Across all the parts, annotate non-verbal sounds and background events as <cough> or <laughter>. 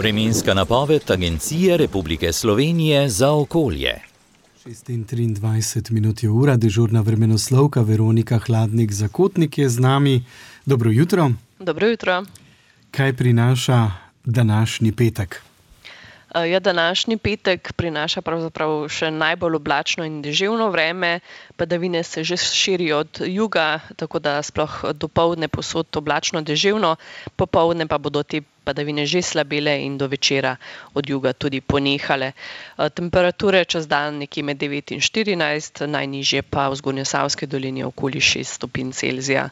Vremenska napoved Agencije Republike Slovenije za okolje. 6:23 minut je ura, dežurna vremenoslovka Veronika Hladnik Zakotnik je z nami. Dobro jutro. Dobro jutro. Kaj prinaša današnji petek? Ja, današnji petek prinaša pravzaprav še najbolj oblačno in deževno vreme, padavine se že širijo od juga, tako da sploh do povdne posod oblačno deževno, popovdne pa bodo te padavine že slabele in do večera od juga tudi ponehale. Temperature čez dan nekje med 9 in 14, najnižje pa v zgornjesavski dolini okoli 6 stopinj Celzija.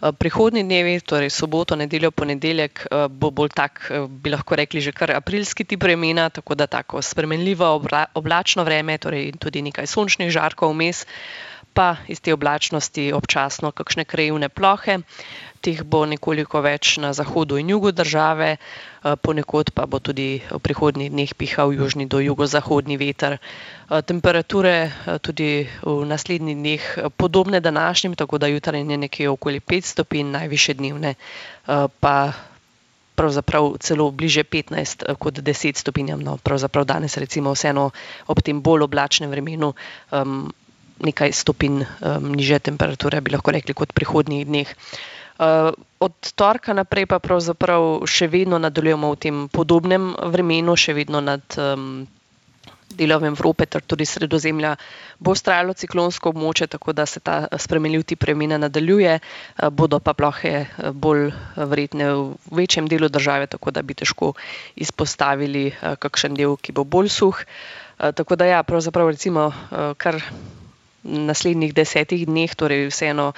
Prihodnji dnevi, torej soboto, nedeljo, ponedeljek, bo bolj tak, bi lahko rekli, že kar aprilski tip vremena, tako da tako spremenljivo oblačno vreme, torej tudi nekaj sončnih žarkov vmes, pa iz te oblačnosti občasno kakšne krajevne plohe. Teh bo nekoliko več na zahodu in jugu države, ponekod pa bo tudi v prihodnjih dneh pihal južni do jugozahodni veter. Temperature tudi v naslednjih dneh podobne današnjim, tako da jutranje nekje okoli pet stopinj, najvišje dnevne pa pravzaprav celo bliže petnajst kot deset stopinjam, no, pravzaprav danes recimo vseeno ob tem bolj oblačnem vremenu, nekaj stopinj nižje temperature, bi lahko rekli, kot prihodnjih dneh. Od torka naprej pa pravzaprav še vedno nadaljujemo v tem podobnem vremenu, še vedno nad delom Evrope ter tudi Sredozemlja bo vztrajalo ciklonsko območje, tako da se ta spremenljiv tip vremena nadaljuje, bodo pa plohe bolj verjetne v večjem delu države, tako da bi težko izpostavili kakšen del, ki bo bolj suh. Tako da ja, pravzaprav recimo kar naslednjih desetih dneh torej vseeno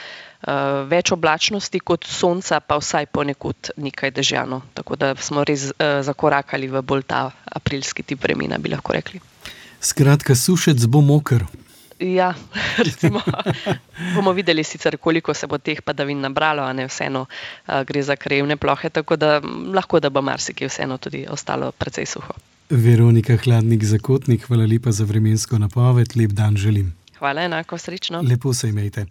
več oblačnosti kot sonca, pa vsaj ponekod nekaj dežja, no. Tako da smo res zakorakali v bolj ta aprilski tip vremena, bi lahko rekli. Skratka, sušec bo moker. Ja, <laughs> recimo. Bomo videli sicer, koliko se bo teh padavin nabralo, a ne, vseeno gre za krajevne plohe, tako da lahko, da bo marsikje vseeno tudi ostalo precej suho. Veronika Hladnik Zakotnik, hvala lepa za vremensko napoved, lep dan želim. Hvala, enako, srečno. Lepo se imejte.